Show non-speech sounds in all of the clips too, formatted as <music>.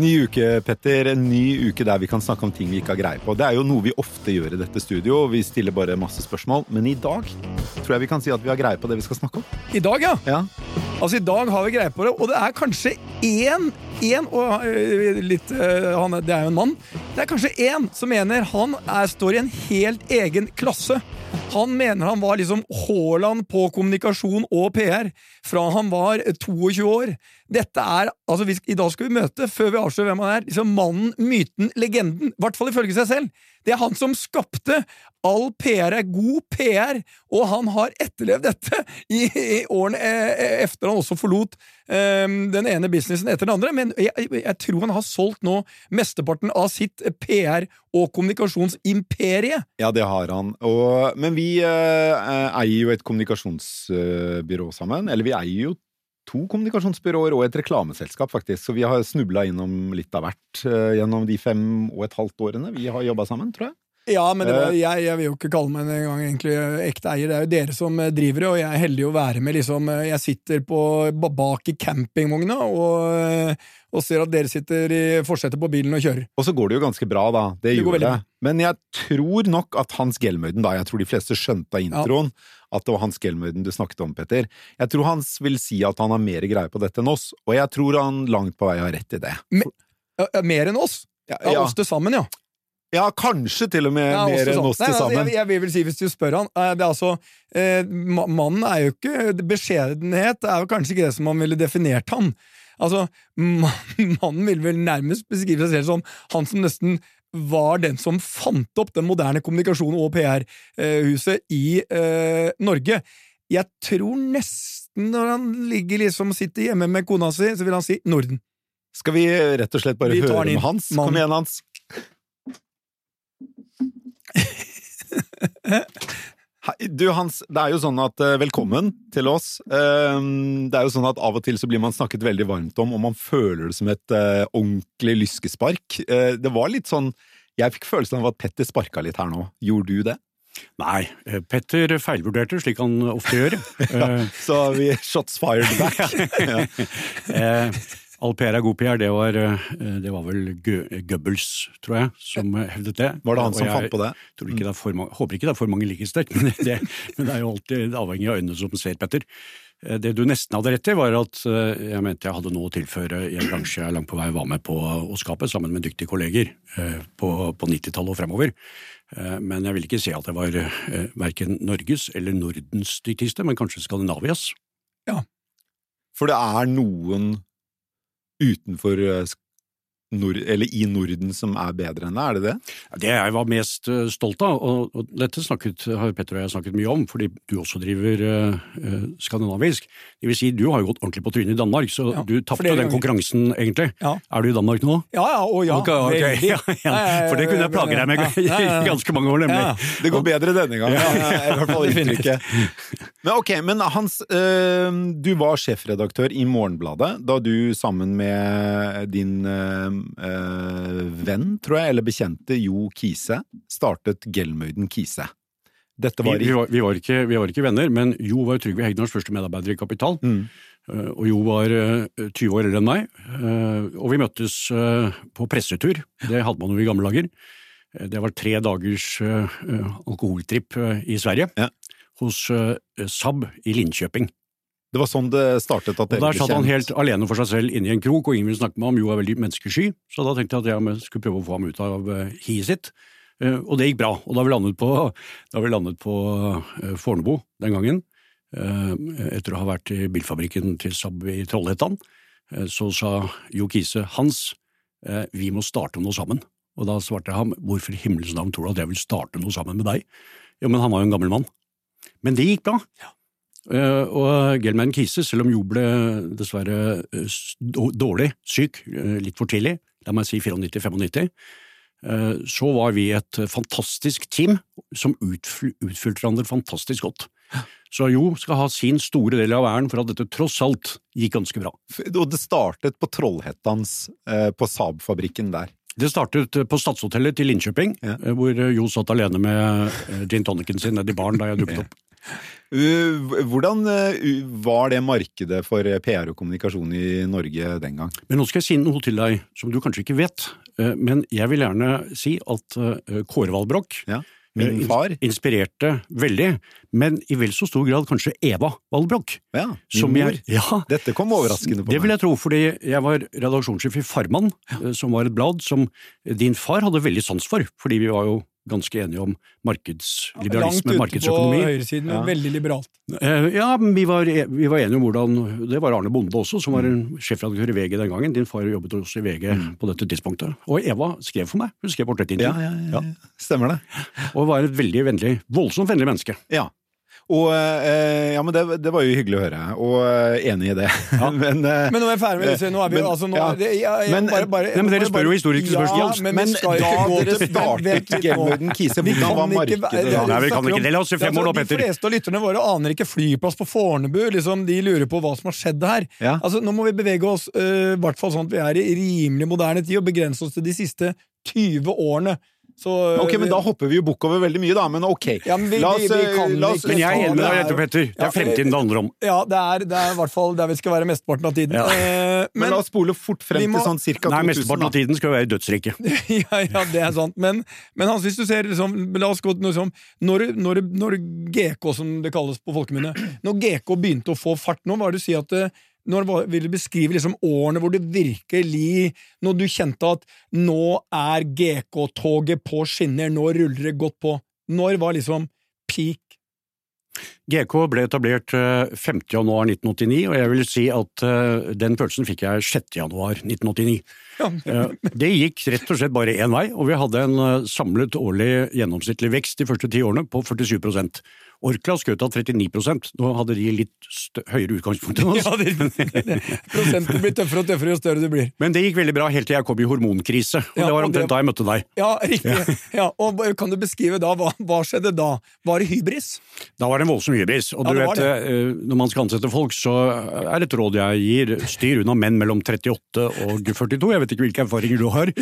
Ny uke, Petter. En ny uke der vi kan snakke om ting vi ikke har greie på. Det er jo noe vi ofte gjør i dette studio. Vi stiller bare masse spørsmål. Men i dag tror jeg vi kan si at vi har greie på det vi skal snakke om. I dag, ja. Ja. Altså, I dag har vi greie på det, og det er kanskje én, én og øh, litt øh, han, Det er jo en mann. Det er kanskje én som mener han er, står i en helt egen klasse. Han mener han var liksom Haaland på kommunikasjon og PR fra han var 22 år. Dette er, altså vi, I dag skal vi møte, før vi avslører hvem han er, liksom mannen, myten, legenden. I hvert fall ifølge seg selv. Det er han som skapte All PR er god PR, og han har etterlevd dette i, i årene eh, efter han også forlot eh, den ene businessen etter den andre. Men jeg, jeg, jeg tror han har solgt nå mesteparten av sitt PR- og kommunikasjonsimperie. Ja, det har han. Og, men vi eh, eier jo et kommunikasjonsbyrå sammen. Eller vi eier jo to kommunikasjonsbyråer og et reklameselskap, faktisk. Så vi har snubla innom litt av hvert eh, gjennom de fem og et halvt årene vi har jobba sammen, tror jeg. Ja, men var, jeg, jeg vil jo ikke kalle meg en gang egentlig ekte eier. Det er jo dere som eh, driver det, og jeg er heldig å være med. liksom, eh, Jeg sitter på, bak i campingvogna og, eh, og ser at dere sitter i forsetet på bilen og kjører. Og så går det jo ganske bra, da. Det, Det gjorde det. Men jeg tror nok at Hans Gelmøyden, da, jeg tror de fleste skjønte av introen at det var Hans Gelmøyden du snakket om, Petter. Jeg tror Hans vil si at han har mer greie på dette enn oss, og jeg tror han langt på vei har rett i det. Me, ja, Mer enn oss? Ja, Ja, ja. oss til sammen, ja. Ja kanskje til og med Ja, mer enn oss Nei, til altså, sammen. Jeg, jeg vil vel si, hvis du spør han eh, det er altså, eh, Mannen er jo ikke Beskjedenhet er jo kanskje ikke det som man ville definert han. Altså, ma- <laughs> Mannen vil vel nærmest beskrive seg selv som han som nesten var den som fant opp den moderne kommunikasjonen og PR-huset i eh, Norge. Jeg tror nesten når han ligger liksom sitter hjemme med kona si, så vil han si Norden. Skal vi rett og slett bare høre om Hans? Mann. Kom igjen, Hans. Du Hans, det er jo sånn at eh, Velkommen til oss. Eh, Det er jo sånn at Av og til så blir man snakket veldig varmt om, og man føler det som et eh, ordentlig lyskespark. Eh, Det var litt sånn Jeg fikk følelsen av at Petter sparka litt her nå. Gjorde du det? Nei, Petter feilvurderte, slik han ofte gjør. <laughs> ja, Så vi shots fired back. <laughs> ja. <laughs> All PR er god PR, det var, eh, det var vel Goebbels, tror jeg, som hevdet det. Var det han som jeg fant på det? Tror ikke det for mange, håper ikke det er for mange likhetstrekk, men, det- men det er jo alltid avhengig av øynene som ser, Petter. Eh, Det du nesten hadde rett i, var at eh, jeg mente jeg hadde noe å tilføre i en bransje jeg langt på vei var med på å skape, sammen med dyktige kolleger på, på 90-tallet og fremover. Men jeg vil ikke si at jeg var verken Norges eller Nordens dyktigste, men kanskje Skandinavias. Ja, For det er noen utenfor eh, Nord, eller i Norden som er bedre enn det, er det det? Det jeg var mest eh, stolt av, og, og dette snakket, har Petter og jeg snakket mye om, fordi du også driver eh, skandinavisk. Det vil si, du har jo gått ordentlig på trynet i Danmark, så Ja, du tapte den konkurransen, egentlig. Ja. Er du i Danmark nå? Ja, ja, og ja. Okay, okay. ja, For det kunne jeg plage deg med i <laughs> ganske mange år, nemlig. Ja. Det går bedre denne gangen, i hvert fall <laughs> inntrykket. Men ok, men Hans, uh, du var sjefredaktør i Morgenbladet da du sammen med din øh, øh, venn, tror jeg, eller bekjente Jo Kise, startet Gelmøyden Kise. Dette Vi, var i vi, var, vi, var ikke, vi var ikke venner, men Jo var Trygve Hegnars første medarbeider i Kapital. Mm. Eh, Og Jo var eh, 20 år eldre enn meg, eh, og vi møttes eh, på pressetur. Det hadde man jo i gamle dager. Eh, Det var tre dagers eh, eh, alkoholtripp eh, i Sverige, Ja. hos SAB Saab i Linköping. Det var sånn det startet at Og dere Der satt han helt alene for seg selv inne i en krok, og ingen ville snakke med ham. Jo er veldig menneskesky, så da tenkte jeg at jeg skulle prøve å få ham ut av eh, hiet sitt. Eh, Og det gikk bra. Og da vi landet på, da vi landet på eh, Fornebu den gangen, eh, etter å ha vært i bilfabrikken til Saab i Trollhättan, så sa Jo Kise Hans, vi må starte noe sammen. Og da svarte jeg ham, hvorfor i himmelens navn tror du at jeg vil starte noe sammen med deg? Jo, men han var jo en gammel mann. Men det gikk bra. Eh, og Gelman Kise, selv om Jo ble dessverre eh, dårlig, syk, eh, litt for tidlig, la meg si 94-95, eh, så var vi et fantastisk team som utfy- utfylte hverandre fantastisk godt. Så Jo skal ha sin store del av æren for at dette tross alt gikk ganske bra. Og det startet på Trollhättans, eh, på Saab-fabrikken der. Det startet eh, på Stadshotellet til Linköping, Ja. eh, hvor eh, Jo satt alene med eh, gin tonicen sin nedi baren da jeg dukket opp. Uh, Hvordan uh, var det markedet for PR og kommunikasjon i Norge den gang? Men nå skal jeg si noe til deg som du kanskje ikke vet. Eh, Men jeg vil gjerne si at eh, Kåre Valbrokk Ja. Min eh, far. inspirerte veldig, men i vel så stor grad kanskje Eva Valbrokk. Ja, min Som mor. jeg, ja, Dette kom overraskende på det vil jeg tro, fordi jeg var redaksjonssjef i Farmann, eh, som var et blad som din far hadde veldig sans for, fordi vi var jo ganske enige om Langt markedsliberalisme, ute på markedsøkonomi. høyresiden, men Ja. veldig liberalt. Eh, Ja, vi var, vi var enige om hvordan Det var Arne Bonde også, som var en sjefredaktør i VG den gangen. Din far jobbet også i VG på dette tidspunktet. Og Eva skrev for meg. Hun skrev portrettintervju. Ja, ja, ja, ja. Stemmer det. Og var et veldig vennlig, voldsomt vennlig menneske. Ja. Og eh, ja, men det, det var jo hyggelig å høre, og eh, enig i det. <laughs> men, eh, Men nå er vi ferdig med det. Nå er vi Men- altså, nå, ja. det, jeg, Men- bare, bare, Nei, men dere spør jo historiske ja, spørsmål. Men, men da dere startet litt Kise, hvordan var markedet da? Nei, vi kan ikke dele oss i fem år nå, Petter. De fleste av lytterne våre aner ikke flyplass på Fornebu. Liksom, de lurer på hva som har skjedd her. Ja. Altså, nå må vi bevege oss, i hvert fall sånn at vi er i rimelig moderne tid, og begrense oss til de siste 20 årene. Så, Ok, men Da hopper vi jo bukk over veldig mye, da. Men ok. Ja, men vi- la oss, vi- vi kan eh, la oss Men jeg er enig med deg, er- Jette Petter. Det Ja, er fremtiden det handler om. Ja, det er, det er i hvert fall der vi skal være mesteparten av tiden. Ja. Eh, Men men la oss spole fort frem må- til sånn ca. Nei, 2000. mesteparten av tiden skal jo være i dødsriket. <laughs> ja, ja, det er sant. Men, men Hans, hvis du ser liksom, La oss gå til noe sånn når, når, når GK, som det kalles på folkemunne Når GK begynte å få fart nå, hva er det du sier at det, når vil du beskrive liksom årene hvor det virkelig Når du kjente at nå er GK-toget på skinner, nå ruller det godt på. Når var liksom peak? GK ble etablert eh, 5. januar 1989, og jeg vil si at eh, den følelsen fikk jeg 6. januar 1989. Ja, Eh, Det gikk rett og slett bare én vei, og vi hadde en eh, samlet årlig gjennomsnittlig vekst de første ti årene på 47 Orkla skjøt av 39 Nå hadde de litt høyere utgangspunkt enn oss. ja det, det, prosenten blir tøffere og tøffere jo større du blir. Men det gikk veldig bra helt til jeg kom i hormonkrise, og Ja, det var omtrent det- da jeg møtte deg. Ja, riktig. Ja, og Kan du beskrive da, hva, hva skjedde da? Var det hybris? Da var det en voldsom hybris. Og Ja, du vet, eh, når man skal ansette folk, så er et råd jeg gir, styr unna menn mellom 38 og 42. Jeg vet ikke hvilke erfaringer du har,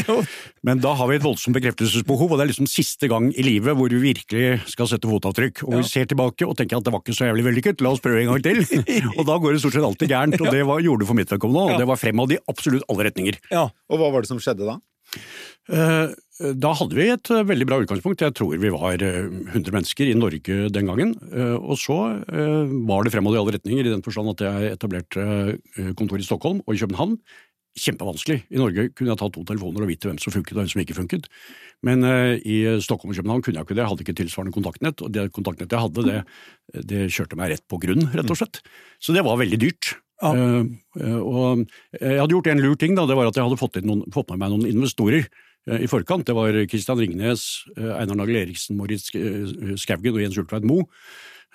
men da har vi et voldsomt bekreftelsesbehov, og det er liksom siste gang i livet hvor vi virkelig skal sette fotavtrykk. Og vi ser tilbake og tenker at det var ikke så jævlig vellykket, la oss prøve en gang til. <laughs> og da går det stort sett alltid gærent, og det var, gjorde det for mitt vedkommende, og det var fremad i absolutt alle retninger. Ja. Og hva var det som skjedde da? Eh, Da hadde vi et eh, veldig bra utgangspunkt. Jeg tror vi var eh, 100 mennesker i Norge den gangen. Eh, Og så eh, var det fremad i alle retninger, i den forstand at jeg etablerte eh, kontor i Stockholm og i København. Kjempevanskelig. I Norge kunne jeg ta to telefoner og vite hvem som funket og hvem som ikke funket. Men uh, i Stockholm og København kunne jeg ikke det. Jeg hadde ikke tilsvarende kontaktnett, og det kontaktnettet jeg hadde, det, det kjørte meg rett på grunn, rett og slett. Så det var veldig dyrt. Ja. Uh, uh, og jeg hadde gjort en lur ting, da. Det var at jeg hadde fått, noen, fått med meg noen investorer i forkant. Det var Kristian Ringnes, Einar Nagel Eriksen, Moritz Skaugen og Jens Ultveit Moe.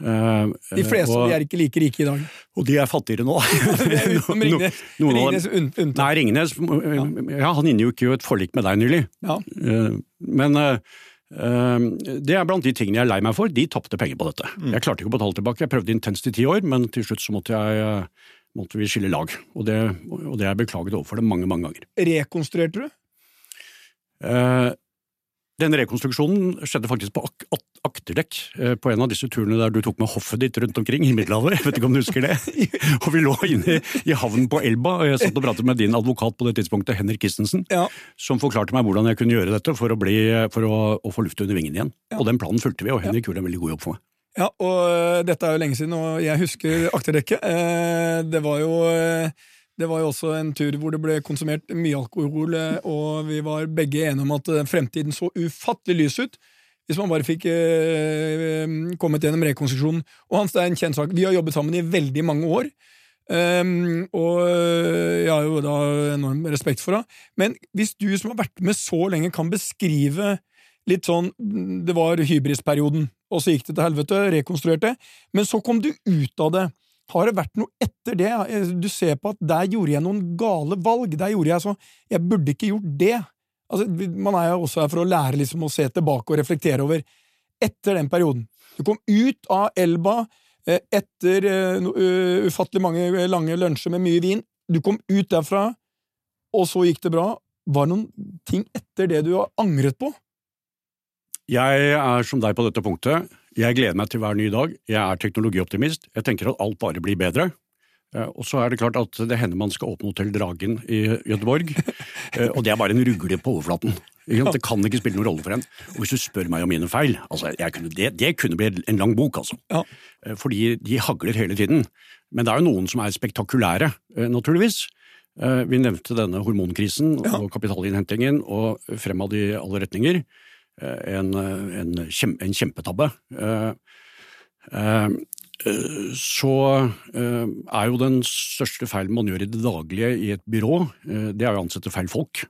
Eh, De fleste og, av de er ikke like rike i dag. og de er fattigere nå. Utenom No- Ringnes, noen av Ringnes un. Nei, Ringnes ja. ja, han inngikk jo et forlik med deg nylig. Ja. Eh, Men eh, det er blant de tingene jeg er lei meg for. De tapte penger på dette. Mm. Jeg klarte ikke å betale tilbake. Jeg prøvde intenst i ti år, men til slutt så måtte, jeg, måtte vi skille lag. Og det, og det er beklaget overfor dem mange, mange ganger. Rekonstruerte du? Eh, Den rekonstruksjonen skjedde faktisk på ak ak akterdekk eh, på en av disse turene der du tok med hoffet ditt rundt omkring i Middelhavet. Jeg vet ikke om du husker det? <laughs> Og vi lå inne i havnen på Elba, og jeg satt og pratet med din advokat på det tidspunktet, Henrik Christensen, Ja. som forklarte meg hvordan jeg kunne gjøre dette for å, bli, for å, å få luft under vingen igjen. Og den planen fulgte vi, og Henrik gjorde en veldig god jobb for meg. Ja, og øh, dette er jo lenge siden, og jeg husker akterdekket. Eh, det var jo det var jo også en tur hvor det ble konsumert mye alkohol, eh, og vi var begge enige om at eh, fremtiden så ufattelig lys ut. Hvis man bare fikk eh, kommet gjennom rekonstruksjonen. Og Hans, det er en kjent sak. Vi har jobbet sammen i veldig mange år. Um, og øh, jeg har jo da enorm respekt for henne. Men hvis du som har vært med så lenge, kan beskrive litt sånn Det var hybrisperioden, og så gikk det til helvete, rekonstruerte. Men så kom du ut av det. Har det vært noe etter det? Du ser på at der gjorde jeg noen gale valg. Der gjorde jeg så Jeg burde ikke gjort det. Altså, man er jo også her for å lære liksom å se tilbake og reflektere over etter den perioden. Du kom ut av Elba eh, etter eh, uh, ufattelig mange lange lunsjer med mye vin. Du kom ut derfra, og så gikk det bra. Var det noen ting etter det du har angret på? Jeg er som deg på dette punktet. Jeg gleder meg til hver ny dag. Jeg er teknologioptimist. Jeg tenker at alt bare blir bedre. Eh, Og så er det klart at det hender man skal åpne Hotell Dragen i Göteborg, <laughs> eh, og det er bare en rugle på overflaten. Det kan ikke spille noen rolle for en. Og hvis du spør meg om mine feil, altså kunne, det, det kunne bli en lang bok, altså. Ja. Eh, Fordi de hagler hele tiden. Men det er jo noen som er spektakulære, naturligvis. Vi nevnte denne hormonkrisen og kapitalinnhentingen, og fremad i alle retninger. Eh, En, eh, en, kjem, en kjempetabbe. Eh, Så er jo den største feilen man gjør i det daglige i et byrå, det er å ansette feil folk.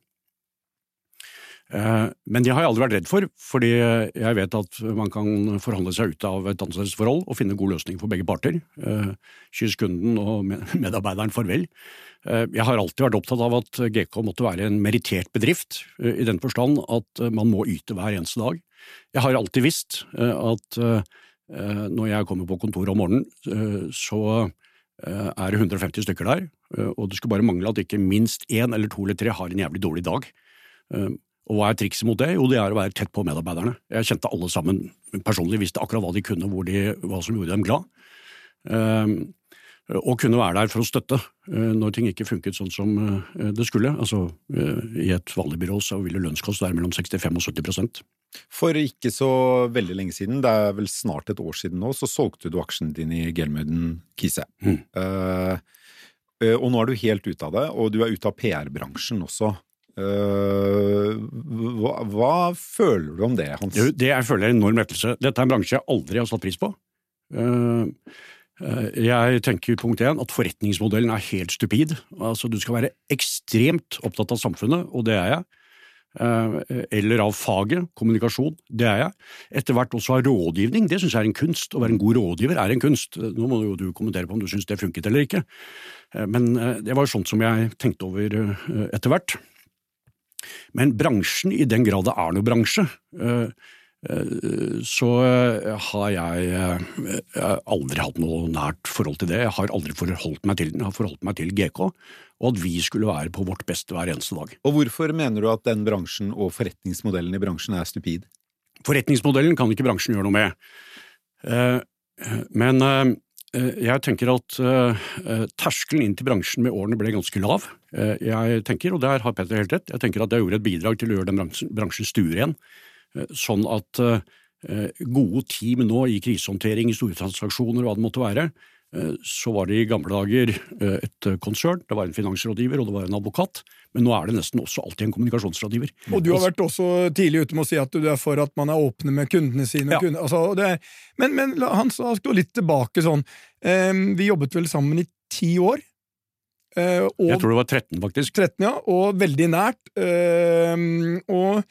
Eh, Men det har jeg aldri vært redd for, fordi jeg vet at man kan forhandle seg ut av et ansettelsesforhold og finne god løsning for begge parter. Eh, Kyss kunden og <laughs> medarbeideren farvel. Eh, Jeg har alltid vært opptatt av at GK måtte være en merittert bedrift, i den forstand at man må yte hver eneste dag. Jeg har alltid visst at når jeg kommer på kontoret om morgenen, så er det 150 stykker der, og det skulle bare mangle at ikke minst én eller to eller tre har en jævlig dårlig dag. Og hva er trikset mot det? Jo, det er å være tett på medarbeiderne. Jeg kjente alle sammen personlig, visste akkurat hva de kunne, hvor de, hva som gjorde dem glad. Eh, og kunne være der for å støtte eh, når ting ikke funket sånn som eh, det skulle. Altså, eh, I et vanlig byrå så ville lønnskost være mellom 65 og 70% For ikke så veldig lenge siden, det er vel snart et år siden nå, så solgte du aksjene dine i Gelmuden Kise. Mm. Eh, og nå er du helt ute av det, og du er ute av PR-bransjen også. Eh, hva, hva føler du om det, Hans? Det, det jeg føler er en enorm lettelse. Dette er en bransje jeg aldri har satt pris på. Eh, eh, Jeg tenker punkt én at forretningsmodellen er helt stupid. Altså, du skal være ekstremt opptatt av samfunnet, og det er jeg. Eller av faget, kommunikasjon, det er jeg. Etter hvert også av rådgivning, det syns jeg er en kunst. Å være en god rådgiver er en kunst. Nå må jo du kommentere på om du syns det funket eller ikke. Men det var sånt som jeg tenkte over etter hvert. Men bransjen, i den grad det er noe bransje, eh, eh, så eh, har jeg aldri hatt noe nært forhold til det. Jeg har aldri forholdt meg til den. Jeg har forholdt meg til GK, og at vi skulle være på vårt beste hver eneste dag. Og hvorfor mener du at den bransjen og forretningsmodellen i bransjen er stupid? Forretningsmodellen kan ikke bransjen gjøre noe med. Men jeg tenker at eh, eh, terskelen inn til bransjen med årene ble ganske lav. Eh, Jeg tenker, og der har Petter helt rett, jeg tenker at jeg gjorde et bidrag til å gjøre den bransjen, stuere. Eh, Sånn at eh, gode team nå i krisehåndtering, store transaksjoner, og hva det måtte være, eh, så var det i gamle dager eh, et konsern, det var en finansrådgiver og det var en advokat, men nå er det nesten også alltid en kommunikasjonsrådgiver. Og du har vært også tidlig ute med å si at du er for at man er åpne med kundene sine. Ja. Kunder, altså, det er, men, men Hans, la oss gå litt tilbake sånn. Vi jobbet vel sammen i ti år. eh, og Jeg tror det var 13, faktisk. 13, ja, og veldig nært. Og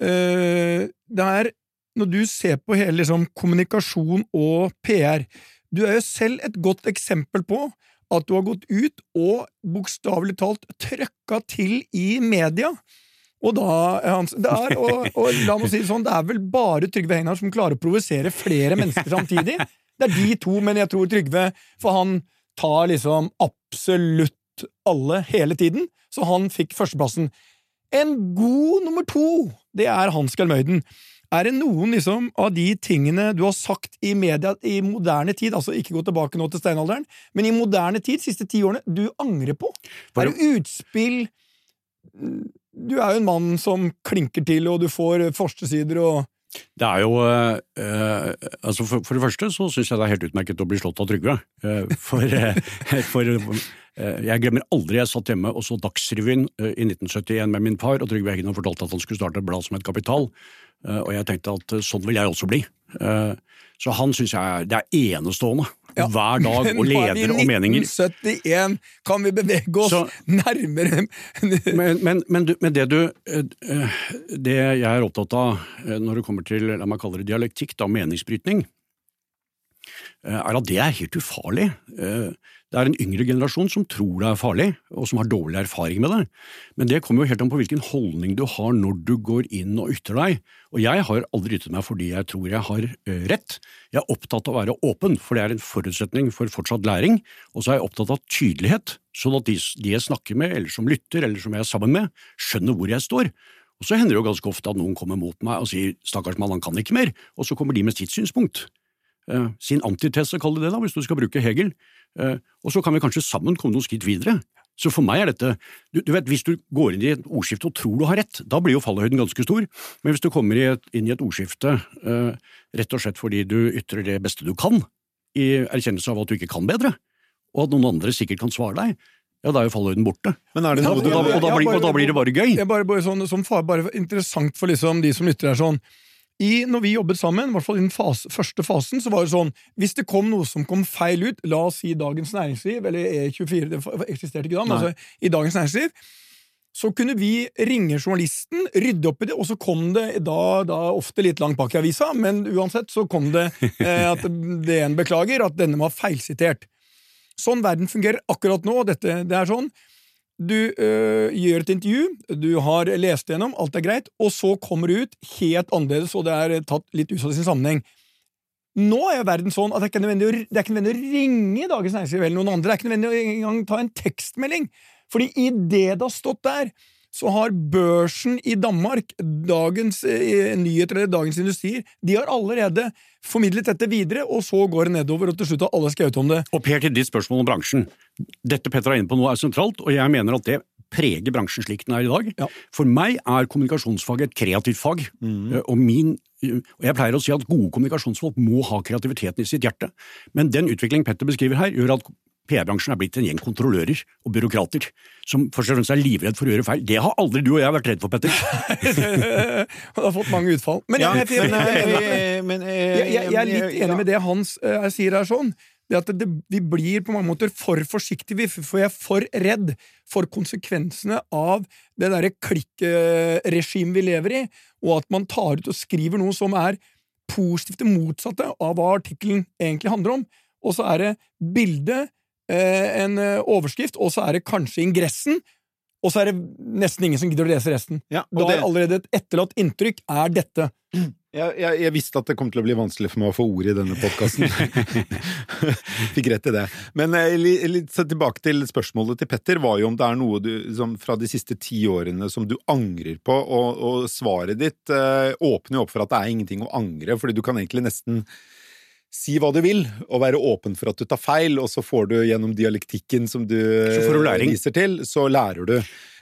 eh, det er Når du ser på hele liksom, kommunikasjon og PR Du er jo selv et godt eksempel på at du har gått ut og bokstavelig talt trøkka til i media. Og da, Hans, det er, og, og la meg si det sånn, det er vel bare Trygve Hegnar som klarer å provosere flere mennesker samtidig. Det er de to, men jeg tror Trygve For han tar liksom absolutt alle hele tiden, så han fikk førsteplassen. En god nummer to, det er Hans Gelmøyden. Er det noen liksom, av de tingene du har sagt i media i moderne tid, altså ikke gå tilbake nå til steinalderen, men i moderne tid, siste ti årene, du angrer på? Bare- Er det utspill Du er jo en mann som klinker til, og du får forstesider og Det er jo eh, eh, altså for, for det første så syns jeg det er helt utmerket å bli slått av Trygve. Eh, for eh, <laughs> for eh, jeg glemmer aldri jeg satt hjemme og så Dagsrevyen eh, i 1971 med min far, og Trygve Heggen fortalte at han skulle starte et blad som het Kapital. Eh, og jeg tenkte at eh, sånn vil jeg også bli. Eh, så han syns jeg det er enestående. Ja, Hver dag, <laughs> Men og nå er vi i leder og meninger. 1971 kan vi bevege oss Så- nærmere <laughs> Men, men, men, du, men det du Det jeg er opptatt av når det kommer til la meg kalle det dialektikk, da, meningsbrytning, er at det er helt ufarlig. Eh, Det er en yngre generasjon som tror det er farlig, og som har dårlig erfaring med det. Men det kommer jo helt an på hvilken holdning du har når du går inn og ytrer deg. Og jeg har aldri ytret meg fordi jeg tror jeg har eh, rett. Jeg er opptatt av å være åpen, for det er en forutsetning for fortsatt læring. Og så er jeg opptatt av tydelighet, sånn at de, de jeg snakker med, eller som lytter, eller som jeg er sammen med, skjønner hvor jeg står. Og så hender det jo ganske ofte at noen kommer mot meg og sier stakkars mann, han kan ikke mer, og så kommer de med sitt synspunkt. Eh, sin antitese, kall det det, da, hvis du skal bruke Hegel. Eh, og så kan vi kanskje sammen komme noen skritt videre. Så for meg er dette du, du, vet, Hvis du går inn i et ordskifte og tror du har rett, da blir jo fallhøyden ganske stor. Men hvis du kommer i et, inn i et ordskifte eh, rett og slett fordi du ytrer det beste du kan, i erkjennelse av at du ikke kan bedre, og at noen andre sikkert kan svare deg, ja, da er jo fallhøyden borte. Men det noe og, da, og, da blir, og da blir det bare gøy. Det er bare, bare, sånn, som far, bare interessant for liksom de som lytter her sånn i, når vi jobbet sammen, i hvert fall i den fase, første fasen, så var det sånn hvis det kom noe som kom feil ut, la oss si Dagens Næringsliv, eller E24, det eksisterte ikke da, men altså i Dagens Næringsliv, så kunne vi ringe journalisten, rydde opp i det, og så kom det da, da ofte litt langt bak i avisa, men uansett så kom det eh, at DN beklager at denne var feilsitert. Sånn verden fungerer akkurat nå. Dette, det er sånn du øh, gjør et intervju, du har lest gjennom, alt er greit, og så kommer du ut helt annerledes, og det er tatt litt ut av sin sammenheng. Nå er jo verden sånn at det er ikke nødvendig å, det er ikke nødvendig å ringe Dagens Næringsliv eller noen andre, det er ikke nødvendig å engang ta en tekstmelding, fordi i det det har stått der, så har børsen i Danmark, Dagens eh, Nyheter eller Dagens Industrier, de har allerede formidlet dette videre, og så går det nedover, og til slutt har alle skrevet om det. Og Per, til ditt spørsmål om bransjen. Dette Petter er inne på nå er sentralt, og jeg mener at det preger bransjen slik den er i dag. Ja. For meg er kommunikasjonsfaget et kreativt fag, mm. og, min, og jeg pleier å si at gode kommunikasjonsfolk må ha kreativiteten i sitt hjerte. Men den utviklingen Petter beskriver her, gjør at PR-bransjen er blitt en gjeng kontrollører og byråkrater som først og fremst er livredd for å gjøre feil. Det har aldri du og jeg vært redd for, Petter. <laughs> Han har fått mange utfall. Men, jeg, jeg, er litt enig med det Hans uh, sier her sånn. Det at det, vi blir på mange måter for forsiktige, for jeg er for redd for konsekvensene av det derre klikkregimet vi lever i, og at man tar ut og skriver noe som er positivt det motsatte av hva artikkelen egentlig handler om. Og så er det bildet Eh, en eh, overskrift, og så er det kanskje ingressen, og så er det nesten ingen som gidder å lese resten. Ja, da er allerede et etterlatt inntrykk er dette. Jeg, jeg, jeg, visste at det kom til å bli vanskelig for meg å få ord i denne podkasten. <laughs> Fikk rett i det. Men eh, litt tilbake til spørsmålet til Petter, var jo om det er noe du, som, fra de siste ti årene som du angrer på, og, og svaret ditt eh, åpner jo opp for at det er ingenting å angre, fordi du kan egentlig nesten si hva du vil, og være åpen for at du tar feil, og så får du gjennom dialektikken som du, du viser til, så lærer du.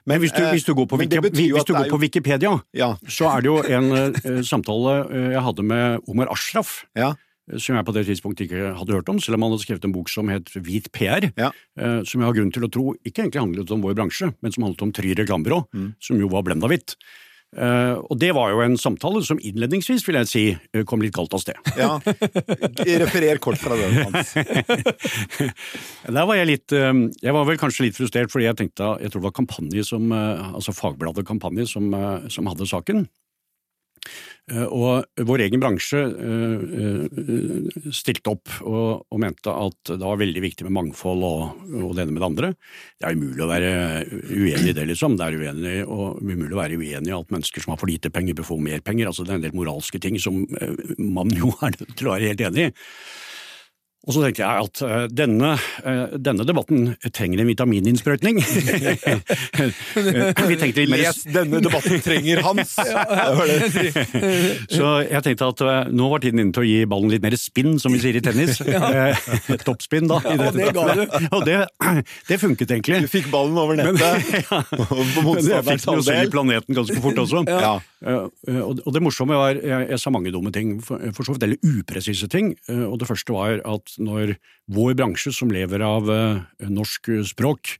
Men, men hvis, du, hvis du, går på, Wikipedia, hvis du går på Wikipedia, ja. så er det jo en uh, samtale uh, jeg hadde med Omar Ashraf. Ja. Som jeg på det tidspunktet ikke hadde hørt om, selv om han hadde skrevet en bok som het Hvit PR. Ja. Uh, som jeg har grunn til å tro ikke egentlig handlet om vår bransje, men som handlet om Try reklamebyrå, mm. som jo var blenda hvitt. Uh, og det var jo en samtale som innledningsvis, vil jeg si, eh, kom litt galt av sted. Ja, Referer kort fra den, Hans. <laughs> Der var jeg litt uh, Jeg var vel kanskje litt frustrert fordi jeg tenkte jeg tror det var kampanje som, altså Fagbladet Kampanje som, som hadde saken. Eh, og vår egen bransje eh, eh, stilte opp og, og, mente at det var veldig viktig med mangfold og, og det ene med det andre. Det er umulig å være uenig i det, liksom. Det er uenig, og umulig å være uenig i at mennesker som har for lite penger, bør få mer penger. Altså, det er en del moralske ting som man jo er nødt til å være helt enig i. Og så tenkte jeg at uh, denne, uh, denne, debatten trenger en vitamininnsprøytning. <laughs> Les denne debatten trenger Hans! <laughs> <laughs> så jeg tenkte at uh, nå var tiden inne til å gi ballen litt mer spinn, som vi sier i tennis. Toppspinn, da. Ja, og det ga du. og det, <clears throat> det, funket egentlig. Du fikk ballen over nettet. Men, ja. Men jeg fikk den jo selv i planeten ganske fort også. Ja. og, det morsomme var, jeg, jeg, sa mange dumme ting, for, for så vidt, eller upresise ting. og det første var at når vår bransje, som lever av eh, norsk språk,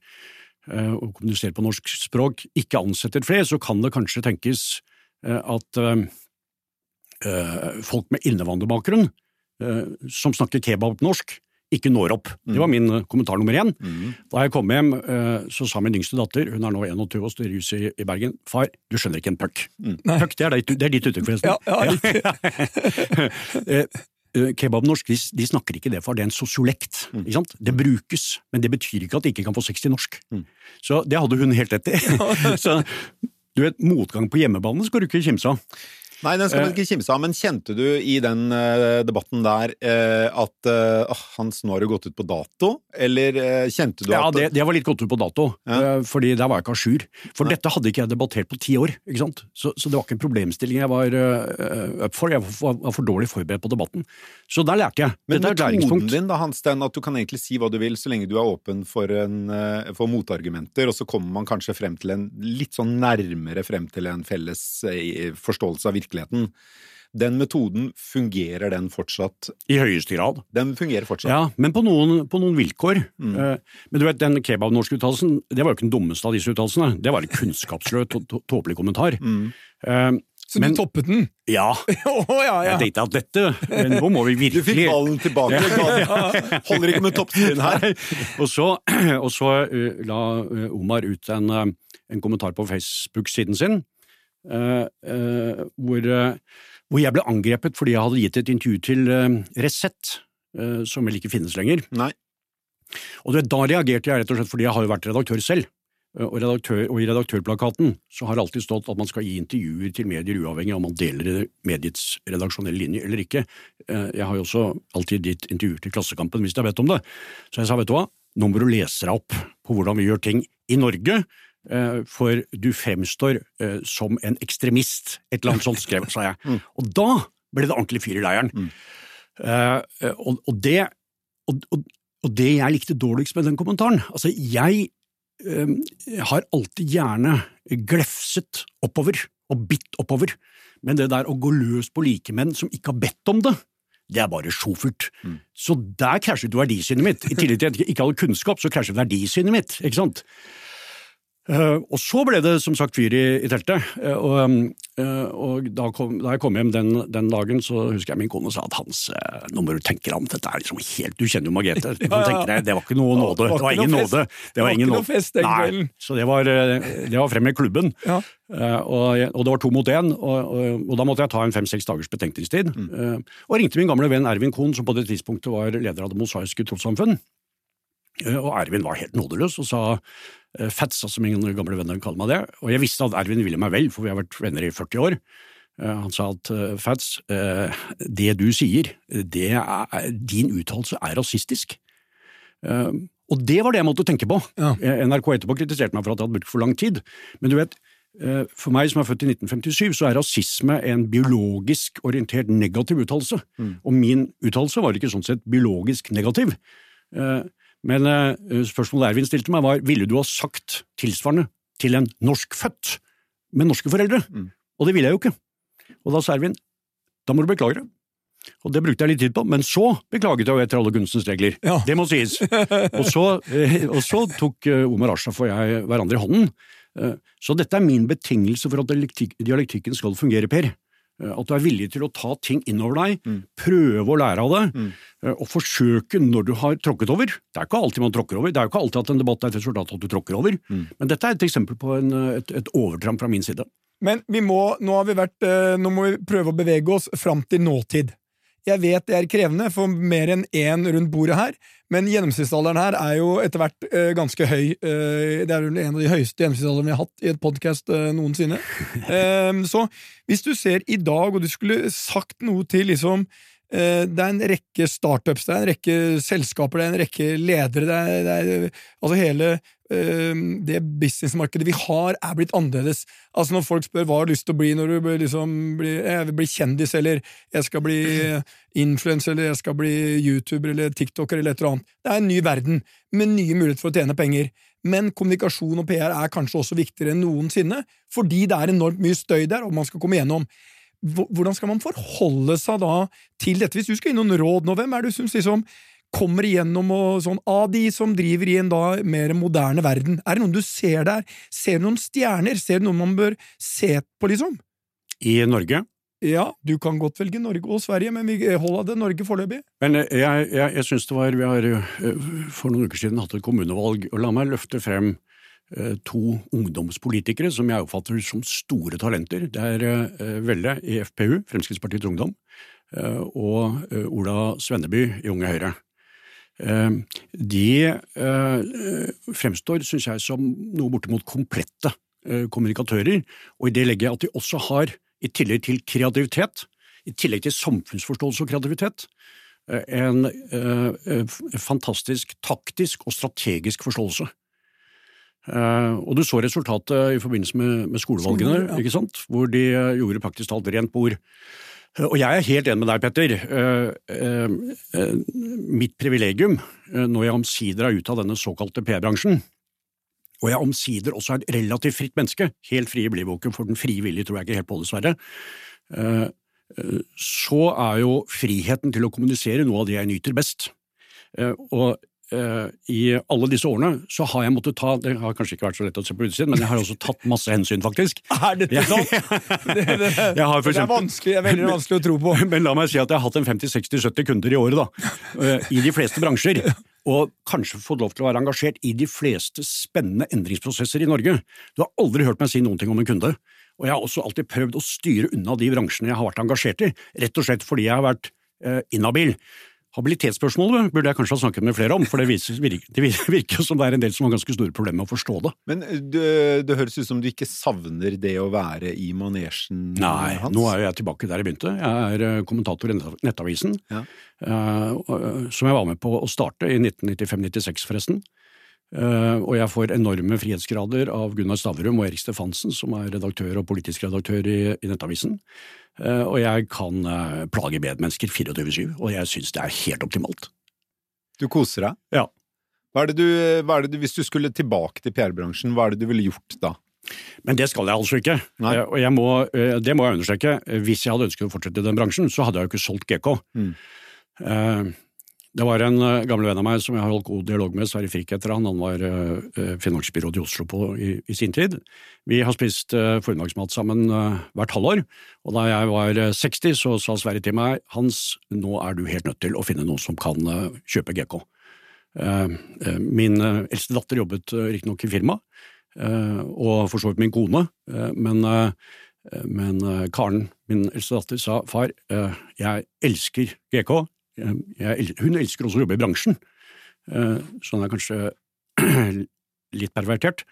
eh, og kommuniserer på norsk språk, ikke ansetter flere, så kan det kanskje tenkes eh, at folk med innvandrerbakgrunn, som snakker kebab-norsk, ikke når opp. Det var min kommentar nummer én. Mm. Da jeg kom hjem, så sa min yngste datter, hun er nå 21 og studerer jus i Bergen, far, du skjønner ikke en puck. Mm. Puck, det er, det er ditt uttrykk, forresten. Ja, ja, <laughs> Eh, kebabnorsk de, de, snakker ikke det, for det er en sosiolekt. Mm. Det brukes, men det betyr ikke at de ikke kan få 60 norsk. Mm. Så det hadde hun helt rett i. <laughs> <laughs> så du vet, motgang på hjemmebane skal du ikke kimse av. Nei, den skal man ikke kimse av, men kjente du i den uh, debatten der uh, at uh, Hans nå har det gått ut på dato, eller kjente du ja, at Ja, det, det, var litt gått ut på dato, ja. fordi der var jeg ikke à jour. For Nei. dette hadde ikke jeg debattert på ti år, ikke sant? Så, så, det var ikke en problemstilling jeg var up for, jeg var, var, for dårlig forberedt på debatten. Så der lærte jeg. Men metoden din, da, Hans, den at du kan egentlig si hva du vil så lenge du er åpen for, en, for motargumenter, og så kommer man kanskje frem til en litt sånn nærmere frem til en felles forståelse av virkeligheten. Den metoden, fungerer den fortsatt? I høyeste grad. Den fungerer fortsatt? Ja, men på noen, på noen vilkår. Mm. Uh, men du vet, den kebabnorske uttalelsen det var jo ikke den dummeste av disse uttalelsene. Det var en kunnskapsløs, tåpelig kommentar. Mm. Uh, så men, du toppet den? Ja. <laughs> oh, ja, ja. Jeg tenkte at dette Nå må vi virkelig Du fikk ballen tilbake. <laughs> Holder ikke med toppstriden her. og så, <clears throat> og så uh, la Omar ut en, en kommentar på Facebook-siden sin Uh, uh, hvor, uh, hvor, jeg ble angrepet fordi jeg hadde gitt et intervju til Resett, som vel ikke finnes lenger. Nei. Og Da reagerte jeg rett og slett fordi jeg har jo vært redaktør selv. Og, redaktør, og, i redaktørplakaten så har det alltid stått at man skal gi intervjuer til medier uavhengig av om man deler mediets redaksjonelle linje eller ikke. Jeg har jo også alltid gitt intervjuer til Klassekampen hvis de har bedt om det. Så jeg sa vet du hva, nå må du lese deg opp på hvordan vi gjør ting i Norge, Eh, for du fremstår eh, som en ekstremist. Et eller annet sånt skrev, sa jeg. <laughs> Mm. Og da ble det ordentlig fyr i leiren. Mm. Uh, og, og, det, og, og, det jeg likte dårligst med den kommentaren Altså, jeg uh, har alltid gjerne glefset oppover og bitt oppover, men det der å gå løs på likemenn som ikke har bedt om det, det er bare sjofelt. Mm. Så der krasjet jo verdisynet mitt. I tillegg til at jeg ikke hadde kunnskap, så krasjet verdisynet mitt. ikke sant? Uh, og så ble det som sagt fyr i, i teltet. Uh, og, uh, og da, kom, da, jeg kom hjem den, den, dagen, så husker jeg min kone sa at Hans, nå må du tenke deg om, dette er liksom helt Du kjenner jo Margrethe. <laughs> Du kan tenke deg, det var ikke noe nåde. Det var ingen nåde. Det var ingen nåde. Nei, så det var, det var frem med klubben. Ja. Og, og, det var to mot én, og, og, da måtte jeg ta en fem-seks dagers betenkningstid. Mm. og ringte min gamle venn Ervin Kohn, som på det tidspunktet var leder av Det mosaiske trossamfunn. Og Ervin var helt nådeløs og sa fatsa, Fats, som ingen gamle venner kaller meg det. Og jeg visste at Ervin ville meg vel, for vi har vært venner i 40 år. Eh, han sa at eh, Fats, det du sier, det er, din uttalelse er rasistisk. Og det var det jeg måtte tenke på. Ja. NRK etterpå kritiserte meg for at jeg hadde brukt for lang tid. Men du vet, for meg som er født i 1957, så er rasisme en biologisk orientert negativ uttalelse. Mm. Og min uttalelse var ikke sånn sett biologisk negativ. Men uh, spørsmålet Ervin stilte meg, var ville du ha sagt tilsvarende til en norskfødt med norske foreldre? Mm. Og det ville jeg jo ikke. Og da sa Ervin da må du beklage det. Og det brukte jeg litt tid på, men så beklaget jeg jo etter alle kunstens regler. Ja. Det må sies. <laughs> og, så, uh, og så tok uh, Omar Ashraf og jeg hverandre i hånden. Så dette er min betingelse for at dialektikken skal fungere, Per. Eh, at du er villig til å ta ting innover deg, mm. prøve å lære av det, mm. Eh, og forsøke når du har tråkket over. Det er ikke alltid man tråkker over, det er jo ikke alltid at en debatt er et resultat av at du tråkker over, mm. men dette er et eksempel på en, et, et, overtramp fra min side. Men vi må, nå, har vi vært, eh, nå må vi prøve å bevege oss fram til nåtid. Jeg vet det er krevende for mer enn én rundt bordet her, men gjennomsnittsalderen her er jo etter hvert uh, ganske høy. Uh, det er vel en av de høyeste gjennomsnittsalderne vi har hatt i et podkast uh, eh, noensinne. <laughs> så hvis du ser i dag, og du skulle sagt noe til liksom det er en rekke startups, det er en rekke selskaper, det er en rekke ledere det er, det er, Altså hele Ehm, det businessmarkedet vi har, er blitt annerledes. Altså Når folk spør hva du har lyst til å bli når du liksom blir, jeg vil bli kjendis, eller jeg skal bli influenser, eller jeg skal bli YouTuber eller TikToker, eller et eller annet. Det er en ny verden, med nye muligheter for å tjene penger. Men kommunikasjon og PR er kanskje også viktigere enn noensinne, fordi det er enormt mye støy der, og man skal komme gjennom. Hvordan skal man forholde seg da til dette? Hvis du skal gi noen råd nå, hvem er det du syns liksom kommer igjennom og sånn, av de som driver i en da mer moderne verden? Er det noen du ser der? Ser du noen stjerner? Ser du noen man bør se på, liksom? I Norge? Ja, du kan godt velge Norge og Sverige, men vi holder det Norge foreløpig. Men eh, jeg, jeg, jeg syns det var Vi har eh, for noen uker siden hatt et kommunevalg, og la meg løfte frem to ungdomspolitikere som jeg oppfatter som store talenter. Det er Velle i FPU, Fremskrittspartiets Ungdom, og Ola Svenneby i Unge Høyre. Eh, de eh, fremstår, syns jeg, som noe bortimot komplette eh, kommunikatører, og i det legger jeg at de også har i tillegg til kreativitet, i tillegg til samfunnsforståelse og kreativitet, eh, en eh, fantastisk taktisk og strategisk forståelse. Eh, og du så resultatet i forbindelse med, med skolevalgene, Skolevalg, ja. ikke sant? hvor de eh, gjorde praktisk talt rent bord. Eh, Og jeg er helt enig med deg, Petter. Mitt privilegium, når jeg omsider er ute av denne såkalte P-bransjen, og jeg omsider også er et relativt fritt menneske, helt frie i blidboken, for den frie vilje tror jeg ikke helt på, dessverre, så er jo friheten til å kommunisere noe av det jeg nyter best. Og i alle disse årene så har jeg måttet ta Det har kanskje ikke vært så lett å se på utsiden, men jeg har også tatt masse hensyn, faktisk. <laughs> Er dette sant? <laughs> Det, det, det, det er vanskelig, er veldig vanskelig å tro på. Men la meg si at jeg har hatt en 50-60-70 kunder i året, da. eh, I de fleste bransjer. Og kanskje fått lov til å være engasjert i de fleste spennende endringsprosesser i Norge. Du har aldri hørt meg si noen ting om en kunde. Og jeg har også alltid prøvd å styre unna de bransjene jeg har vært engasjert i, rett og slett fordi jeg har vært eh, inhabil. Habilitetsspørsmålet burde jeg kanskje ha snakket med flere om, for det, virker, det virker jo som det er en del som har ganske store problemer med å forstå det. Men eh, det, det høres ut som du ikke savner det å være i manesjen Nei, hans? nå er jeg tilbake der jeg begynte. Jeg er eh, kommentator i Nettavisen, Ja. eh, som jeg var med på å starte i 1995-96, forresten. Eh, og jeg får enorme frihetsgrader av Gunnar Stavrum og Erik Stefansen, som er redaktør og politisk redaktør i, i Nettavisen. Eh, og jeg kan eh, plage medmennesker 24-7, og jeg syns det er helt optimalt. Du koser deg? Ja. Hva er det du, er det du, hvis du skulle tilbake til PR-bransjen, hva er det du ville gjort da? Men det skal jeg altså ikke. Nei. Og jeg må, det må jeg understreke. Hvis jeg hadde ønsket å fortsette i den bransjen, så hadde jeg jo ikke solgt GK. Mm. Eh, Det var en uh, gammel venn av meg som jeg har holdt god dialog med, Sverre Frikk heter han. Han var eh, eh, finansbyråd i Oslo på, i, i sin tid. Vi har spist uh, formiddagsmat sammen hvert halvår. Og da jeg var eh, 60, så sa Sverre til meg Hans, nå er du helt nødt til å finne noen som kan kjøpe GK. Min eldste datter jobbet riktignok i firma, eh, og for så vidt min kone, men, men Karen, min eldste datter, sa far, jeg elsker GK, jeg, hun elsker også å jobbe i bransjen, Eh, så hun er kanskje <clears throat> litt pervertert,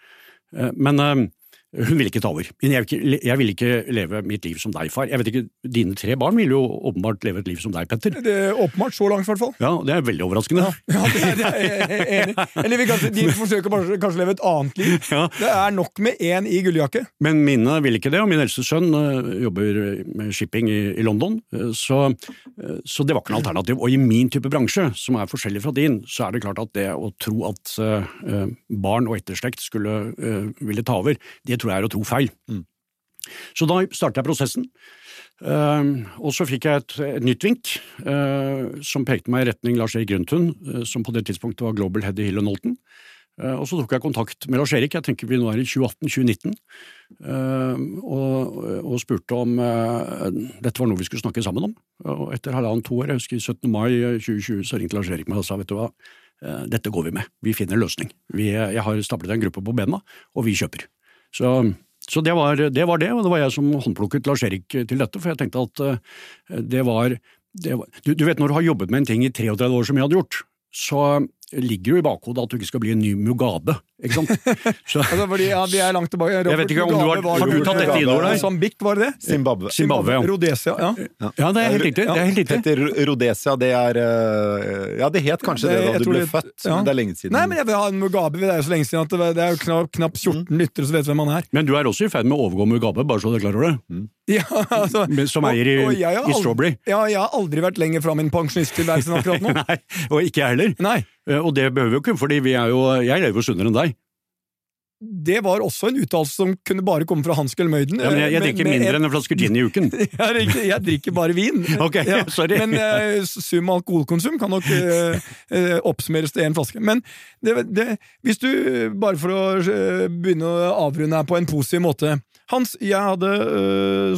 Eh, men eh, hun ville ikke ta over. Jeg, vil ikke- leve mitt liv som deg, far. Jeg vet ikke, Dine tre barn vil jo åpenbart leve et liv som deg, Petter. Det er åpenbart så langt, i hvert fall. Ja, Det er veldig overraskende. Ja, det, det er jeg enig. Eller vi kanskje, de forsøker bare, kanskje å leve et annet liv. <laughs> Ja. Det er nok med én i gulljakke. Men mine vil ikke det, og min eldste sønn øh, jobber med shipping i, i London, øh, så, øh, så det var ikke noe alternativ. Og i min type bransje, som er forskjellig fra din, så er det klart at det å tro at barn og etterslekt skulle ville ta over, det tror jeg er å tro feil. Så da startet jeg prosessen. Eh, og så fikk jeg et, et nytt vink, eh, som pekte meg i retning Lars-Erik Grøntun, eh, som på det tidspunktet var Global Head i Hill Nolten. Og så tok jeg kontakt med Lars-Erik, jeg tenker vi nå er i 2018-2019, eh, og, og spurte om dette var noe vi skulle snakke sammen om. Og etter halvannet år, jeg husker 17. mai 2020, så ringte Lars-Erik meg og sa vet du hva, dette går vi med, vi finner en løsning. Vi, jeg har stablet en gruppe på bena, og vi kjøper. Så, så det, var, det var det, og det var jeg som håndplukket Lars-Erik til dette, for jeg tenkte at eh, det var, det var du, du vet når du har jobbet med en ting i 33 år som jeg hadde gjort, så ligger jo i bakhodet at du ikke skal bli en ny Mugabe, ikke sant? <laughs> Så, Altså, fordi, ja, vi er langt tilbake. Jeg vet ikke om du har- har du tatt dette inn over deg? Mosambik, var det det? Zimbabwe. Zimbabwe, ja. Rhodesia, ja. ja, det er helt riktig. Det er helt riktig. Heter Rhodesia, det er eh, Ja, det het kanskje det, Det- da du ble det- født, ja. men det er lenge siden. Nei, men jeg vil ha en Mugabe. Det er jo så lenge siden at det, det er jo knapt, knapt 14 lyttere som vet hvem han er. Men du er også i ferd med å overgå Mugabe, bare så du er klar over det. <laughs> Ja, altså, Som eier i, og- og jeg aldri, i Strawberry. Ja, jeg har aldri vært lenger fra min pensjonisttilværelse enn akkurat nå. <laughs> Nei, og ikke jeg heller. Nei. Eh, Og det behøver vi jo ikke, fordi vi er jo, jeg lever jo sunnere enn deg. Det var også en uttalelse som kunne bare komme fra Hans Gullmøyden. Ja, men jeg, jeg Eh, drikker med- med mindre enn en flaske gin i uken. <laughs> jeg. Jeg drikker bare vin. <laughs> Ok, sorry. Men uh, sum alkoholkonsum kan nok uh, uh, oppsummeres til én flaske. Men det, det, hvis du, bare for å begynne å avrunde her på en positiv måte Hans, jeg hadde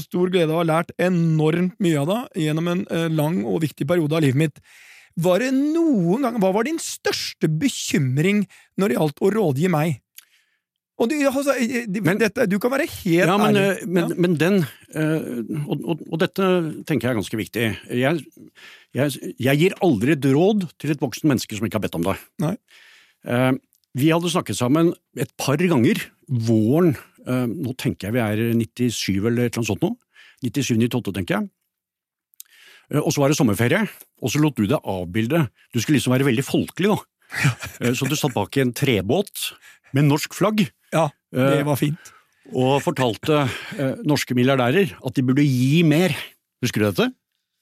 stor glede av å ha lært enormt mye av deg gjennom en lang og viktig periode av livet mitt. Var det noen gang, Hva var din største bekymring når det gjaldt å rådgi meg? Du, altså, eh, eh, Men- dette, du kan være helt Ja, men, ærlig. eh, men, Ja. men den og, og, og dette tenker jeg er ganske viktig. Jeg, jeg, jeg gir aldri et råd til et voksen menneske som ikke har bedt om det. Nei. Vi hadde snakket sammen et par ganger våren Nå tenker jeg vi er 97 eller et eller annet sånt nå. 97-98, tenker jeg. Og så var det sommerferie, og så lot du deg avbilde. Du skulle liksom være veldig folkelig, da. Så du satt bak i en trebåt med norsk flagg Ja, det var fint. og fortalte eh, norske milliardærer at de burde gi mer. Husker du dette?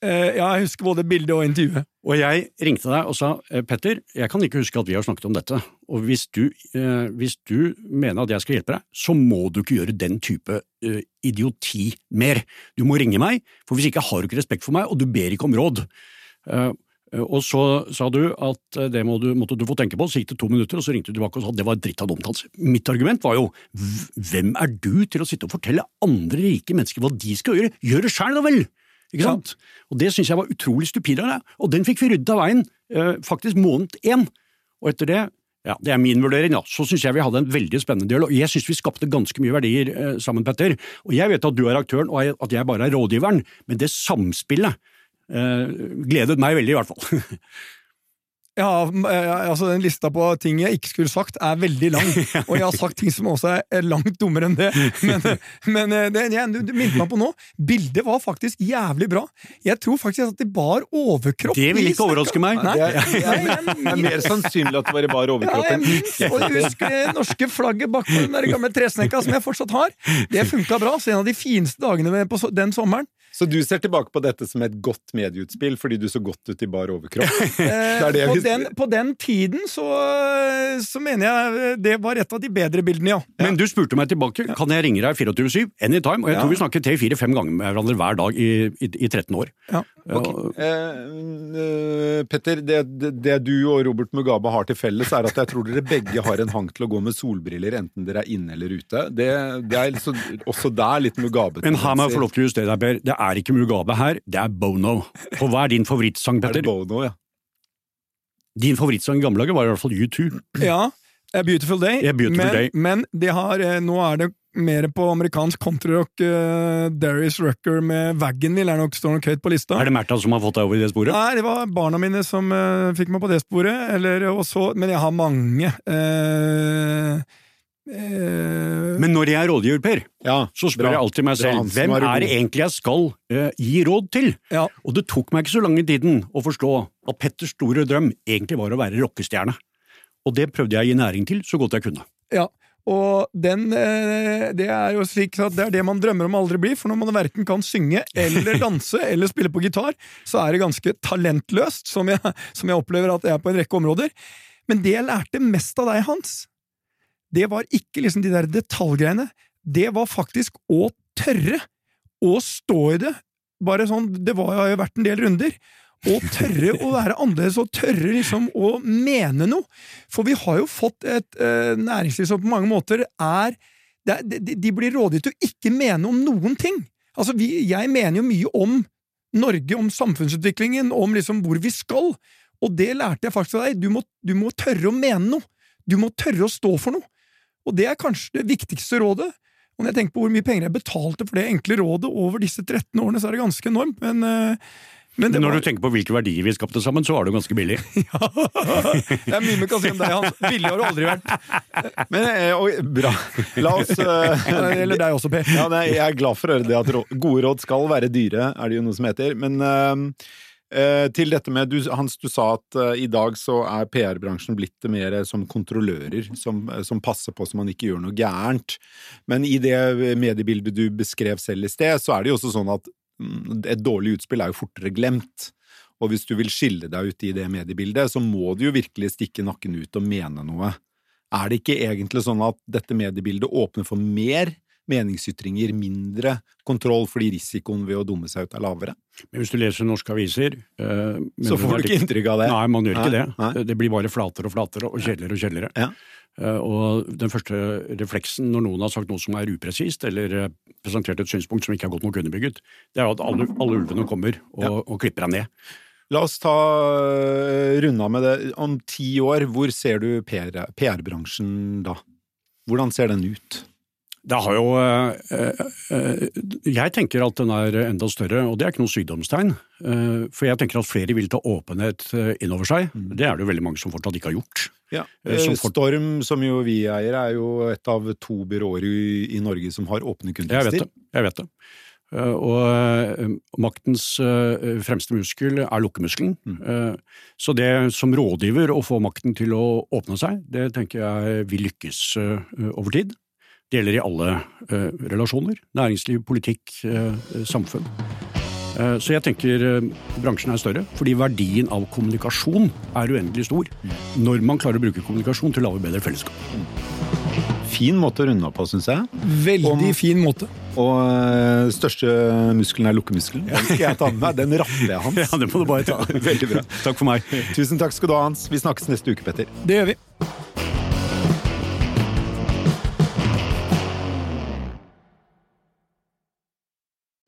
Eh, ja, jeg husker både bildet og intervjuet. Og jeg ringte deg og sa eh, Petter, jeg kan ikke huske at vi har snakket om dette, og hvis du, eh, hvis du mener at jeg skal hjelpe deg, så må du ikke gjøre den type eh, idioti mer. Du må ringe meg, for hvis ikke har du ikke respekt for meg, og du ber ikke om råd. Eh, og så sa du at eh, det må du, måtte du få tenke på, så gikk det to minutter, og så ringte du tilbake og sa at det var dritt av dumt hans. Mitt argument var jo hvem er du til å sitte og fortelle andre rike mennesker hva de skal gjøre? Gjør det sjæl, da vel! Ikke sant? Og det syns jeg var utrolig stupid av deg, og den fikk vi ryddet av veien eh, faktisk måned én. Og etter det, ja, det er min vurdering, da, så syns jeg vi hadde en veldig spennende dialog. Jeg syns vi skapte ganske mye verdier eh, sammen, Petter. Og jeg vet at du er aktøren, og at jeg bare er rådgiveren, men det samspillet gledet meg veldig, i hvert fall. <laughs> Ja, eh, altså Den lista på ting jeg ikke skulle sagt, er veldig lang. <laughs> Og jeg har sagt ting som også er- er langt dummere enn det. <laughs> Men, men eh, det jeg, du, du minnet meg på nå, bildet var faktisk jævlig bra. Jeg tror faktisk at de bar overkropp. Det vil ikke overraske meg. Nei, Det er, jeg- jeg- det er mer sannsynlig at det var i bar Ja, overkropp jeg enn minst, og husk husker det norske flagget bak den der gamle tresnekka som jeg fortsatt har? Det funka bra, så en av de fineste dagene på den sommeren. Så du ser tilbake på dette som et godt medieutspill fordi du så godt ut i bar overkropp? <laughs> Det er det på, den, på den tiden så, så mener jeg det var et av de bedre bildene, ja. Men du spurte meg tilbake, kan jeg ringe deg 24-7? Anytime. Og jeg Ja. tror vi snakket tre-fire-fem ganger med hverandre hver dag i, i, i 13 år. ja. Okay. Eh, eh, Petter, det, det, det du og Robert Mugabe har til felles, er at jeg tror dere begge har en hang til å gå med solbriller, enten dere er inne eller ute. Det, det er så, også der litt Mugabe. Men her må jeg få lov til å justere deg, Per. Det er ikke Mugabe her, det er Bono. Og hva er din favorittsang, Er det Petter? Bono, ja? Din favorittsang i gamle dager var i hvert fall U2. Ja, A Beautiful Day. A Beautiful men, Day. men de har, eh, nå er det mer på amerikansk countryrock. Uh, Darius Rucker med Wagonville er nok, står nok høyt på lista. Er det Märtha som har fått deg over i det sporet? Nei, det var barna mine som uh, fikk meg på det sporet. Eller, og så, men jeg har mange. eh, eh, Men når jeg er rådgiver, Per, ja så spør bra. jeg alltid meg selv han hvem er er det egentlig jeg skal eh, gi råd til? ja, Og det tok meg ikke så lang tiden å forstå at Petters store drøm egentlig var å være rockestjerne. Og det prøvde jeg å gi næring til så godt jeg kunne. ja. Og den, eh, det er jo slik at det er det man drømmer om aldri bli, for når man verken kan synge eller <laughs> danse eller spille på gitar, så er det ganske talentløst, som jeg, som jeg opplever at det er på en rekke områder. Men det jeg lærte mest av deg, Hans, det var ikke liksom de der detaljgreiene. Det var faktisk å tørre å stå i det. Bare sånn, Det var, har jo vært en del runder. Å tørre å <laughs> være annerledes, og tørre liksom å mene noe. For vi har jo fått et uh, næringsliv som på mange måter er det er- de, de blir rådet til å ikke mene om noen ting. Altså, vi, Jeg mener jo mye om Norge, om samfunnsutviklingen, om liksom hvor vi skal. Og det lærte jeg faktisk av deg. Du må, du må tørre å mene noe. Du må tørre å stå for noe. Og det er kanskje det viktigste rådet. Og når jeg tenker på hvor mye penger jeg betalte for det enkle rådet over disse 13 årene, så er det ganske enormt. Men, eh, men det Når var, du tenker på hvilke verdier vi skapte sammen, så var det jo ganske billig. <laughs> det er mye vi kan si om deg, Hans. Billig har du aldri vært. Men og, bra. La oss eh, Eller deg også, Per. ja, nei, Jeg er glad for å høre det at gode råd skal være dyre, er det jo noe som heter. Men eh, eh, til dette med du, Hans, du sa at uh, i dag så er PR-bransjen blitt mer som kontrollører, som, eh, som passer på så man ikke gjør noe gærent. Men i det mediebildet du beskrev selv i sted, så er det jo også sånn at mm, et dårlig utspill er jo fortere glemt. Og hvis du vil skille deg ut i det mediebildet, så må du jo virkelig stikke nakken ut og mene noe. Er det ikke egentlig sånn at dette mediebildet åpner for mer meningsytringer, mindre kontroll fordi risikoen ved å dumme seg ut er lavere? Men hvis du leser norske aviser uh, Så får du ikke inntrykk av det? Nei, man gjør ikke Nei, det. nei. Det blir bare flatere og flatere og kjedeligere og kjedeligere. Ja. Uh, Og den første refleksen når noen har sagt noe som er upresist, eller eh, presentert et synspunkt som ikke er godt nok underbygget, det er jo at alle, alle ulvene kommer og, Ja. og klipper deg ned. La oss ta runda med det. Om ti år, hvor ser du PR PR-bransjen da? Hvordan ser den ut? Det har jo eh, eh, Jeg tenker at den er enda større, og det er ikke noe sykdomstegn. Eh, For jeg tenker at flere vil ta åpenhet inn over seg. Det er det jo veldig mange som fortsatt ikke har gjort. Ja. Som fort- Storm, som jo vi eier, er jo et av to byråer i, Norge som har åpne Jeg vet det. Jeg vet det. Og maktens fremste muskel er lukkemuskelen. Mm. Så det som rådgiver å få makten til å åpne seg, det tenker jeg vil lykkes over tid. Det gjelder i alle eh, relasjoner. Næringsliv, politikk, eh, samfunn. Eh, Så jeg tenker eh, bransjen er større, fordi verdien av kommunikasjon er uendelig stor. Når man klarer å bruke kommunikasjon til å lage bedre fellesskap. Fin måte å runde opp på, syns jeg. Veldig Om- fin måte. Og øh, største muskelen er lukkemuskelen. Den skal jeg ta med meg. Den rapper jeg, Hans. <laughs> Ja, den må du bare ta. <laughs> Veldig bra. Takk for meg. Tusen takk skal du ha, Hans. Vi snakkes neste uke, Petter. Det gjør vi.